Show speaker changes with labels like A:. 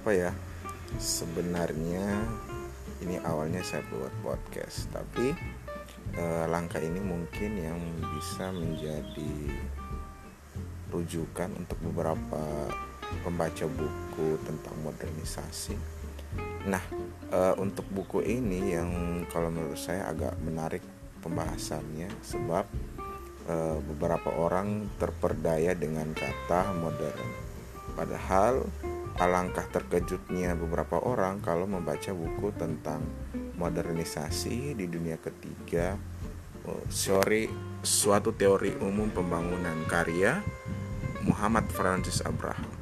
A: apa ya sebenarnya ini awalnya saya buat podcast tapi eh, langkah ini mungkin yang bisa menjadi rujukan untuk beberapa pembaca buku tentang modernisasi. Nah, e, untuk buku ini yang kalau menurut saya agak menarik pembahasannya sebab e, beberapa orang terperdaya dengan kata modern. Padahal alangkah terkejutnya beberapa orang kalau membaca buku tentang modernisasi di dunia ketiga, oh, sorry, suatu teori umum pembangunan karya Muhammad Francis Abraham.